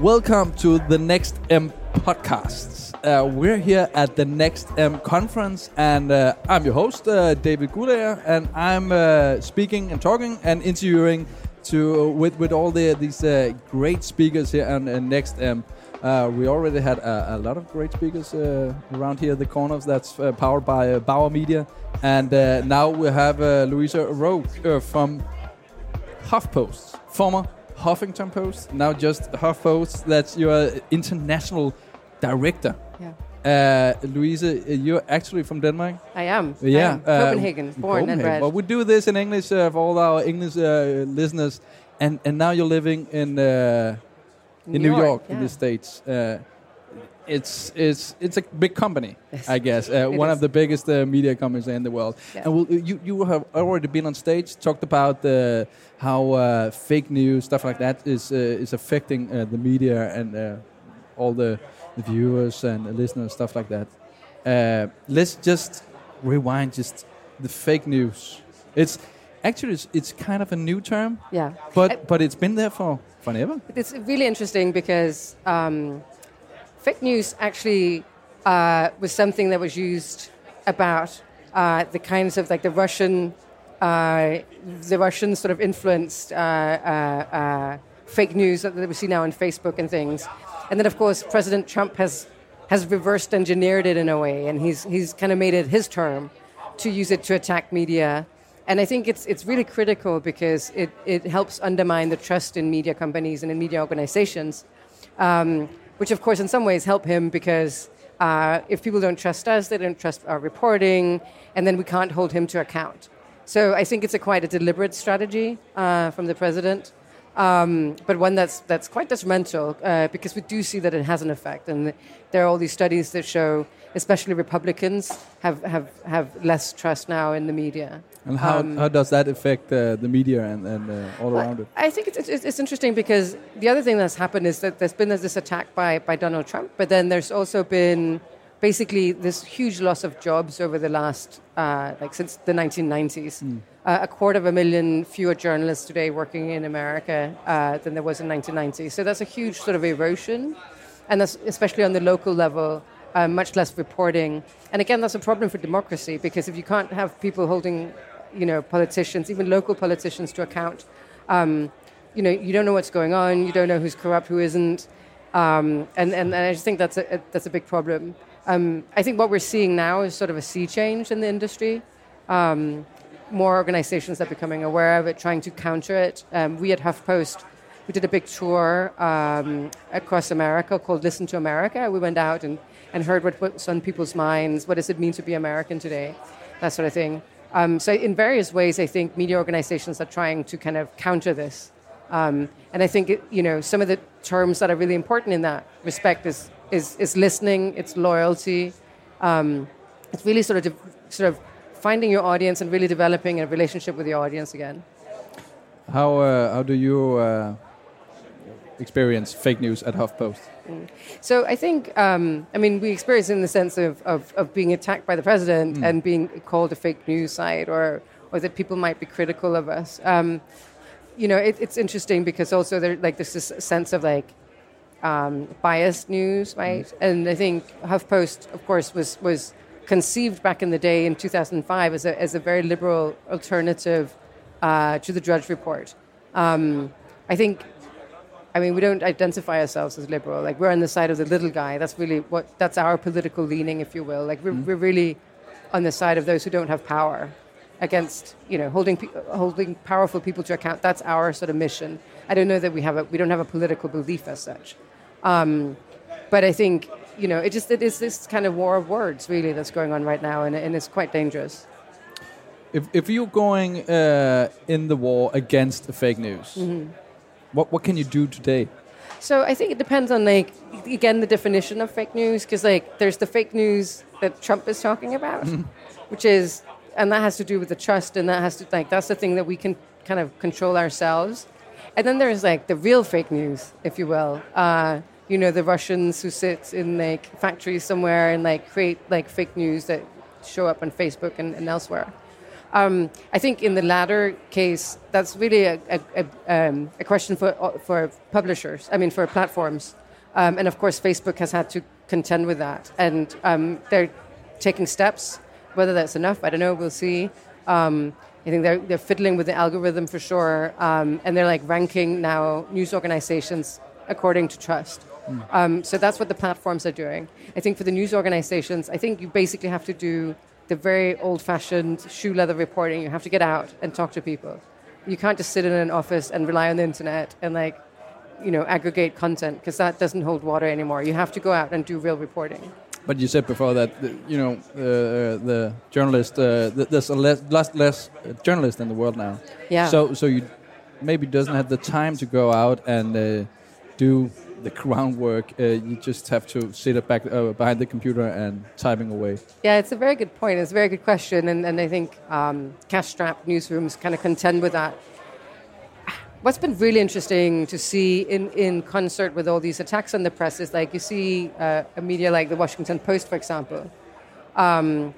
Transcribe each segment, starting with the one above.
Welcome to the Next M podcasts. Uh, we're here at the Next M conference, and uh, I'm your host, uh, David Gulayer, and I'm uh, speaking and talking and interviewing to with with all the these uh, great speakers here on uh, Next M. Uh, we already had a, a lot of great speakers uh, around here, the corners that's uh, powered by uh, Bauer Media, and uh, now we have uh, Louisa uh, from HuffPost, former Huffington Post, now just HuffPost. That's your international director. Yeah. Uh, Louisa, uh, you're actually from Denmark. I am. I Yeah, am. uh, Copenhagen, born and bred. Well, we do this in English uh, for all our English uh, listeners, and and now you're living in uh, in New York, in yeah. the states. Uh, it's it's it's a big company, Yes. I guess. Uh, one is. of the biggest uh, media companies in the world. Yeah. And well, you you have already been on stage, talked about the how uh, fake news stuff like that is uh, is affecting uh, the media and uh, all the, the viewers and the listeners, stuff like that. Uh, let's just rewind just the fake news. It's actually it's, it's kind of a new term, Yeah. but I- but it's been there for forever. It's really interesting because um, fake news actually uh, was something that was used about uh, the kinds of like the Russian, uh, the Russian sort of influenced uh, uh, uh, fake news that, we see now on Facebook and things. And then, of course, President Trump has has reversed engineered it in a way, and he's he's kind of made it his term to use it to attack media. And I think it's it's really critical because it, it helps undermine the trust in media companies and in media organizations, um, which of course in some ways help him because uh, if people don't trust us, they don't trust our reporting, and then we can't hold him to account. So I think it's a quite a deliberate strategy uh, from the president, um, but one that's that's quite detrimental uh, because we do see that it has an effect, and there are all these studies that show, especially Republicans have have, have less trust now in the media. And how, Um, how does that affect uh, the media and, and uh, all around it? I think it's, it's, it's interesting because the other thing that's happened is that there's been this attack by, by Donald Trump, but then there's also been basically this huge loss of jobs over the last, uh, like since the 1990s. Uh, a quarter of a million fewer journalists today working in America uh, than there was in 1990. So that's a huge sort of erosion, and that's especially on the local level. Uh, much less reporting, and again, that's a problem for democracy because if you can't have people holding, you know, politicians, even local politicians, to account, um, you know, you don't know what's going on. You don't know who's corrupt, who isn't, um, and, and and I just think that's a, a that's a big problem. Um, I think what we're seeing now is sort of a sea change in the industry. Um, more organizations are becoming aware of it, trying to counter it. Um, we at HuffPost, we did a big tour um, across America called Listen to America. We went out and, and heard what, what's on people's minds. What does it mean to be American today? That sort of thing. Um, so, in various ways, I think media organizations are trying to kind of counter this. Um, and I think, it, you know, some of the terms that are really important in that respect is, is, is listening, it's loyalty, um, it's really sort of, de- sort of finding your audience and really developing a relationship with your audience again. How, uh, how do you uh, experience fake news at HuffPost? So I think, um, I mean, we experience in the sense of, of, of being attacked by the president and being called a fake news site or, or that people might be critical of us. Um, you know, it, it's interesting because also there, like, there's this sense of like um, biased news, right? And I think HuffPost, of course, was, was conceived back in the day in 2005 as a, as a very liberal alternative uh, to the Drudge Report. Um, I think I mean, we don't identify ourselves as liberal. Like we're on the side of the little guy. That's really what. That's our political leaning, if you will. Like we're, we're really on the side of those who don't have power, against you know holding holding powerful people to account. That's our sort of mission. I don't know that we have a we don't have a political belief as such, um, but I think you know it just it is this kind of war of words really that's going on right now, and, and it's quite dangerous. If, if you're going uh, in the war against fake news, what, what can you do today? So I think it depends on like again the definition of fake news because like there's the fake news that Trump is talking about, which is and that has to do with the trust and that has to like that's the thing that we can kind of control ourselves, and then there's like the real fake news, if you will. Uh, you know the Russians who sit in like factories somewhere and like create like fake news that show up on Facebook and, and elsewhere. Um, I think in the latter case, that's really a, a, a, um, a question for, uh, for publishers, I mean, for platforms. Um, and of course, Facebook has had to contend with that. And um, they're taking steps. Whether that's enough, I don't know, we'll see. Um, I think they're, they're fiddling with the algorithm for sure. Um, and they're like ranking now news organizations according to trust. Mm. so that's what the platforms are doing. I think for the news organizations, I think you basically have to do the very old fashioned shoe leather reporting. You have to get out and talk to people. You can't just sit in an office and rely on the internet and like, you know, aggregate content because that doesn't hold water anymore. You have to go out and do real reporting. But you said before that you know uh, the journalist uh, there's a less, less less journalists in the world now. Yeah. So so you maybe doesn't have the time to go out and uh, do the groundwork. Uh, you just have to sit back uh, behind the computer and typing away. Yeah, it's a very good point. It's a very good question, and, and I think um, cash-strapped newsrooms kind of contend with that. What's been really interesting to see in, in concert with all these attacks on the press is like you see uh, a media like the Washington Post, for example, um,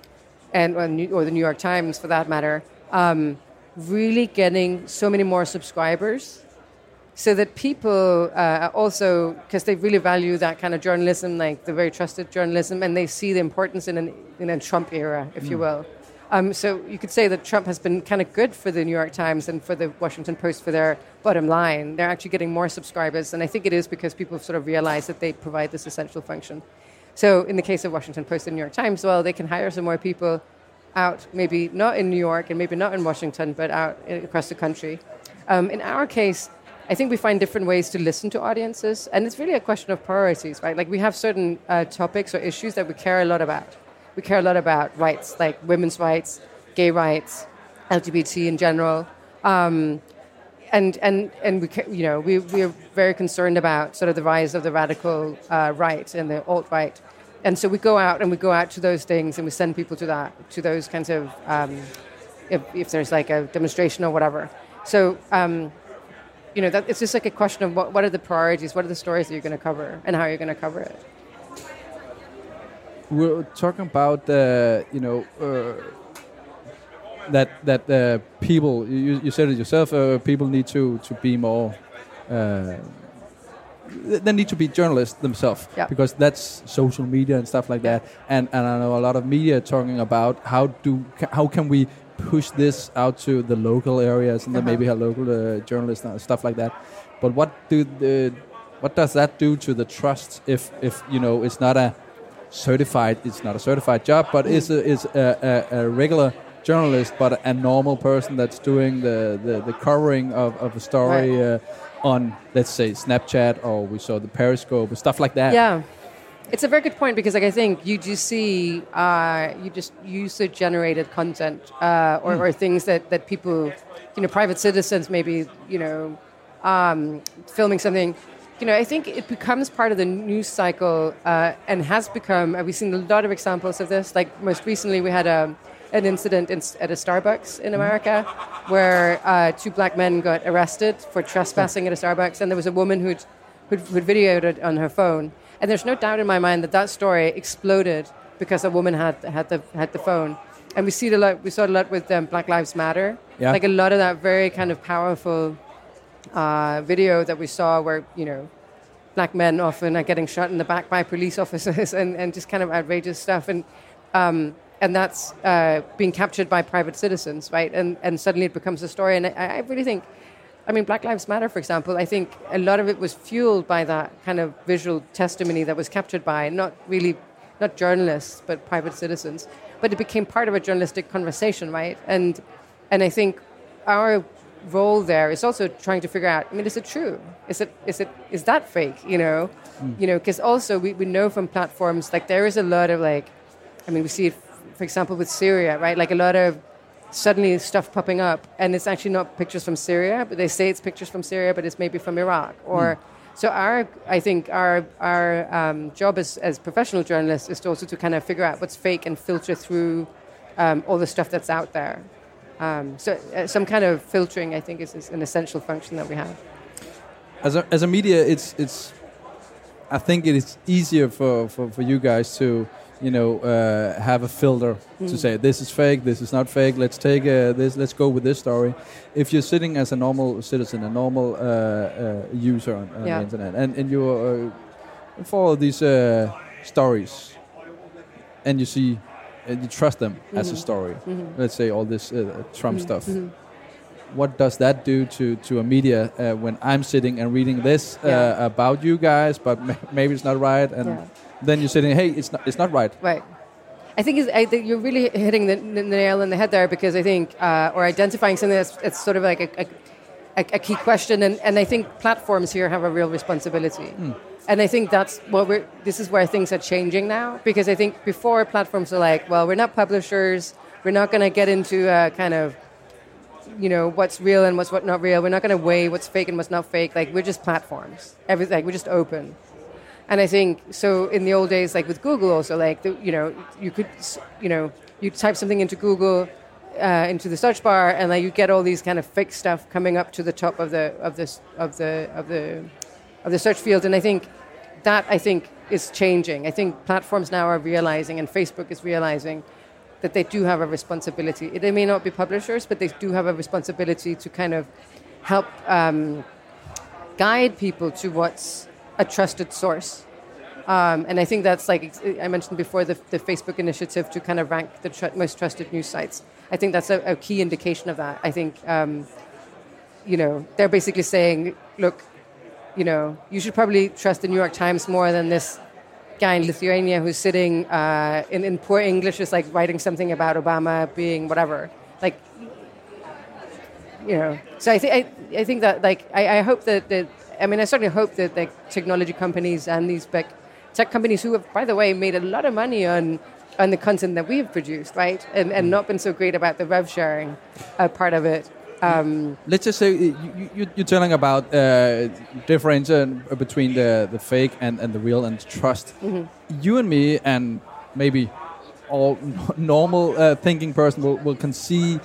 and or the New York Times, for that matter, um, really getting so many more subscribers so that people uh, also, because they really value that kind of journalism, like the very trusted journalism, and they see the importance in, an, in a Trump era, if mm. you will. Um, so you could say that Trump has been kind of good for the New York Times and for the Washington Post for their bottom line. They're actually getting more subscribers, and I think it is because people sort of realize that they provide this essential function. So in the case of Washington Post and New York Times, well, they can hire some more people out, maybe not in New York and maybe not in Washington, but out across the country. Um, in our case, I think we find different ways to listen to audiences, and it's really a question of priorities, right? Like we have certain uh, topics or issues that we care a lot about. We care a lot about rights, like women's rights, gay rights, LGBT in general, um, and and and we you know we we are very concerned about sort of the rise of the radical uh, right and the alt right, and so we go out and we go out to those things and we send people to that to those kinds of um, if, if there's like a demonstration or whatever. So. Um, you know, that, it's just like a question of what, what are the priorities, what are the stories that you're going to cover, and how you're going to cover it. We're talking about the, uh, you know, uh, that that uh, people. You, you said it yourself. Uh, people need to to be more. Uh, they need to be journalists themselves yeah. because that's social media and stuff like that. And and I know a lot of media talking about how do how can we push this out to the local areas and then uh-huh. maybe have local uh, journalists and stuff like that. But what do the what does that do to the trust if if you know it's not a certified it's not a certified job but is a, is a, a, a regular journalist but a normal person that's doing the, the, the covering of, of a story right. uh, on let's say Snapchat or we saw the Periscope or stuff like that. Yeah. It's a very good point because, like, I think you do see uh, you just user generated content uh, or, mm. or, things that, that people, you know, private citizens maybe, you know, um, filming something. You know, I think it becomes part of the news cycle uh, and has become. We've seen a lot of examples of this. Like most recently, we had a an incident in, at a Starbucks in hmm. America where uh, two black men got arrested for trespassing at a Starbucks, and there was a woman who'd, who'd, who'd videoed it on her phone. And there's no doubt in my mind that that story exploded because a woman had had the had the phone. And we see a lot. We saw a lot with um, Black Lives Matter. Yeah. Like a lot of that very kind of powerful uh, video that we saw, where you know, black men often are getting shot in the back by police officers, and, and just kind of outrageous stuff. And um, and that's uh, being captured by private citizens, right? And and suddenly it becomes a story. And I, I really think I mean, Black Lives Matter, for example, I think a lot of it was fueled by that kind of visual testimony that was captured by not really, not journalists, but private citizens. But it became part of a journalistic conversation, right? And, and I think our role there is also trying to figure out, I mean, is it true? Is it, is it, is that fake, you know? Mm. You know, because also we, we know from platforms, like there is a lot of like, I mean, we see it, for example, with Syria, right? Like a lot of suddenly stuff popping up, and it's actually not pictures from Syria, but they say it's pictures from Syria, but it's maybe from Iraq. Or mm. so our, I think our our um, job as as professional journalists is to also to kind of figure out what's fake and filter through um, all the stuff that's out there. Um, so uh, some kind of filtering, I think, is, is, an essential function that we have. As a as a media, it's it's. I think it is easier for, for, for you guys to you know, uh, have a filter Mm. to say this is fake, this is not fake. Let's take uh, this. Let's go with this story. If you're sitting as a normal citizen, a normal uh, uh, user on, on Yeah. the internet, and and you uh, follow these uh, stories, and you see, and you trust them as a Mhm. story. Mhm. Let's say all this uh, Trump Mhm. stuff. Mhm. What does that do to to a media uh, when I'm sitting and reading this uh, Yeah. about you guys, but maybe it's not right, and Yeah. Then you're saying, hey, it's not it's not right. Right. I think, is, I think you're really hitting the, the nail on the head there because I think, uh, or identifying something that's it's sort of like a, a, a, key question, and, and I think platforms here have a real responsibility. And I think that's what we're, this is where things are changing now because I think before platforms are like, well, we're not publishers, we're not going to get into a kind of, you know, what's real and what's what not real. We're not going to weigh what's fake and what's not fake. Like we're just platforms. Everything, like, we're just open. And I think so. In the old days, like with Google, also like the, you know, you could you know you type something into Google, uh, into the search bar, and like you get all these kind of fake stuff coming up to the top of the of this of the of the of the search field. And I think that I think is changing. I think platforms now are realizing, and Facebook is realizing that they do have a responsibility. They may not be publishers, but they do have a responsibility to kind of help um, guide people to what's a trusted source. Um, and I think that's like I mentioned before the, the Facebook initiative to kind of rank the tr- most trusted news sites. I think that's a, a key indication of that. I think um, you know they're basically saying, look, you know, you should probably trust the New York Times more than this guy in Lithuania who's sitting uh, in, in poor English, is like writing something about Obama being whatever. Like, you know. So I think I, I think that like I, I hope that, that I mean I certainly hope that the technology companies and these big tech companies who have, by the way, made a lot of money on on the content that we've produced, right, and and not been so great about the rev sharing uh, part of it. Um, Let's just say you, you, you're telling about uh, differentiation between the, the fake and, and the real and trust. Mm-hmm. You and me, and maybe all normal uh, thinking person will, will see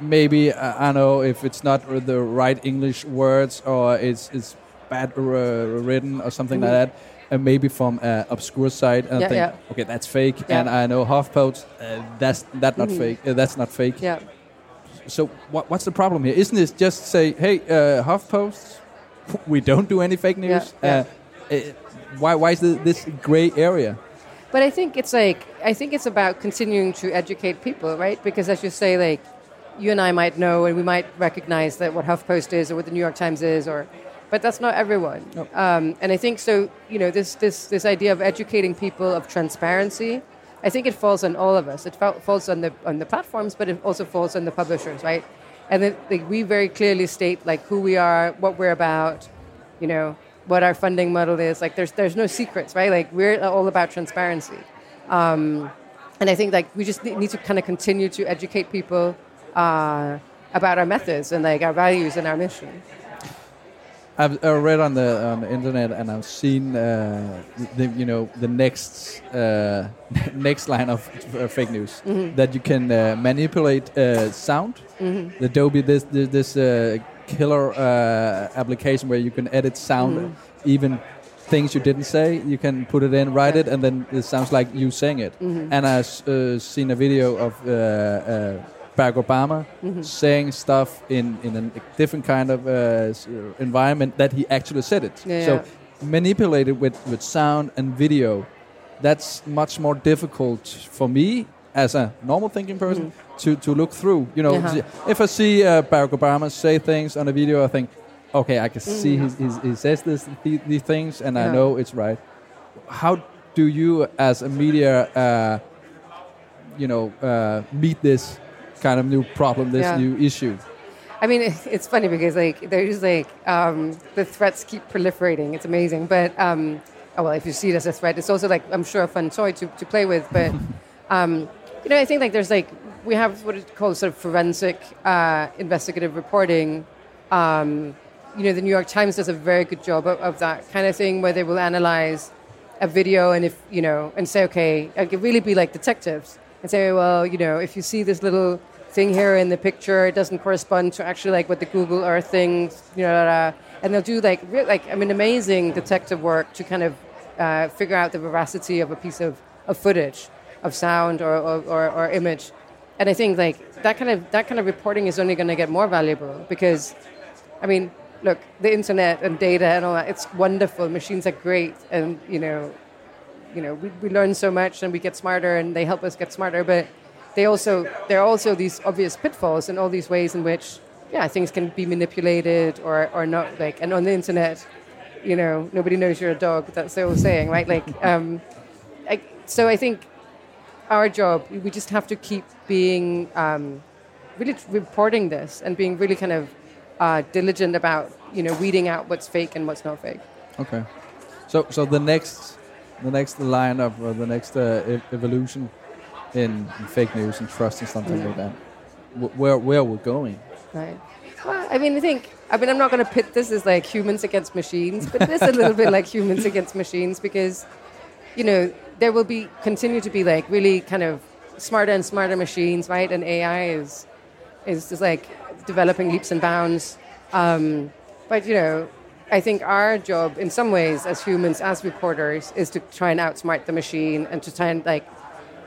maybe uh, I don't know if it's not the right English words or it's it's bad written or something like that. And maybe from an obscure site, and. Yeah, think, yeah. okay, that's fake. Yeah. And I know HuffPost, uh, that's that not Mhm. fake. Uh, that's not fake. yeah. So what, what's the problem here? Isn't it just say, hey, uh, HuffPost, we don't do any fake news? Yeah, Uh, uh, why, why is this gray area? But I think it's like I think it's about continuing to educate people, right? Because as you say, like you and I might know and we might recognize that what HuffPost is or what the New York Times is, or but that's not everyone. No. Um, and I think so. You know, this this this idea of educating people of transparency. I think it falls on all of us. It fa- falls on the on the platforms, but it also falls on the publishers, right? And then like, we very clearly state like who we are, what we're about, you know, what our funding model is. Like there's there's no secrets, right? Like we're all about transparency. Um, and I think like we just need to kind of continue to educate people uh, about our methods and like our values and our mission. I've uh, read on the on the internet and I've seen uh, the you know the next uh, next line of uh, fake news Mm-hmm. that you can uh, manipulate uh, sound. The Adobe this this, this uh, killer uh, application where you can edit sound, Mm-hmm. even things you didn't say. You can put it in, write it, and then it sounds like you saying it. Mm-hmm. And I've uh, seen a video of Barack Obama Mm-hmm. saying stuff in, in a different kind of uh, environment that he actually said it. Yeah, so yeah. manipulated with, with sound and video, that's much more difficult for me as a normal thinking person to, to look through. You know, Uh-huh. if I see uh, Barack Obama say things on a video, I think, okay, I can see Mhm. he's, he's, he says this, the, these things, and I know it's right. How do you, as a media, uh, you know, uh, meet this kind of new problem, this Yeah. new issue? I mean, it's funny because like there's like um, the threats keep proliferating. It's amazing, but um, oh well, if you see it as a threat, it's also like I'm sure a fun toy to, to play with. But um, you know, I think like there's like we have what is called sort of forensic uh, investigative reporting. Um, you know, the New York Times does a very good job of, of that kind of thing, where they will analyze a video and if you know and say, okay, I could really be like detectives and say, well, you know, if you see this little thing here in the picture, it doesn't correspond to actually like what the Google Earth thing, you know, and they'll do like like I mean, amazing detective work to kind of uh, figure out the veracity of a piece of of footage, of sound or, or, or, or image. And I think like that kind of that kind of reporting is only going to get more valuable because, I mean, look, the internet and data and all that, it's wonderful. Machines are great, and you know, you know, we, we learn so much and we get smarter, and they help us get smarter. But they also there are also these obvious pitfalls and all these ways in which yeah things can be manipulated or or not like and on the internet, you know, nobody knows you're a dog. That's the old saying, right? Like, um, I, so I think our job we just have to keep being um, really reporting this and being really kind of uh, diligent about you know weeding out what's fake and what's not fake. Okay. So so the next the next line of uh, the next uh, e- evolution in, in fake news and trust and something Yeah. like that. Where where we're going? Right. Well, I mean, I think, I mean, I'm not going to pit this as like humans against machines, but it is a little bit like humans against machines because, you know, there will be, continue to be like really kind of smarter and smarter machines, right? And AI is, is just like developing leaps and bounds. Um, but, you know, I think our job in some ways as humans, as reporters, is to try and outsmart the machine and to try and like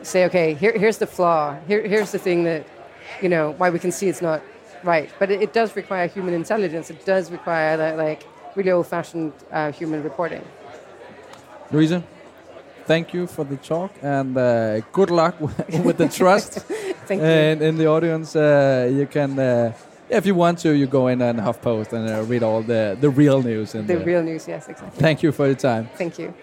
say, okay, here, here's the flaw. Here, here's the thing that, you know, why we can see it's not right. But it, it does require human intelligence. It does require that, like, really old-fashioned uh, human reporting. Louisa, thank you for the talk and uh, good luck with the trust. Thank you. and in the audience, uh, you can, uh, if you want to, you go in and HuffPost and uh, read all the, the real news. In The real news, yes, exactly. Thank you for your time. Thank you.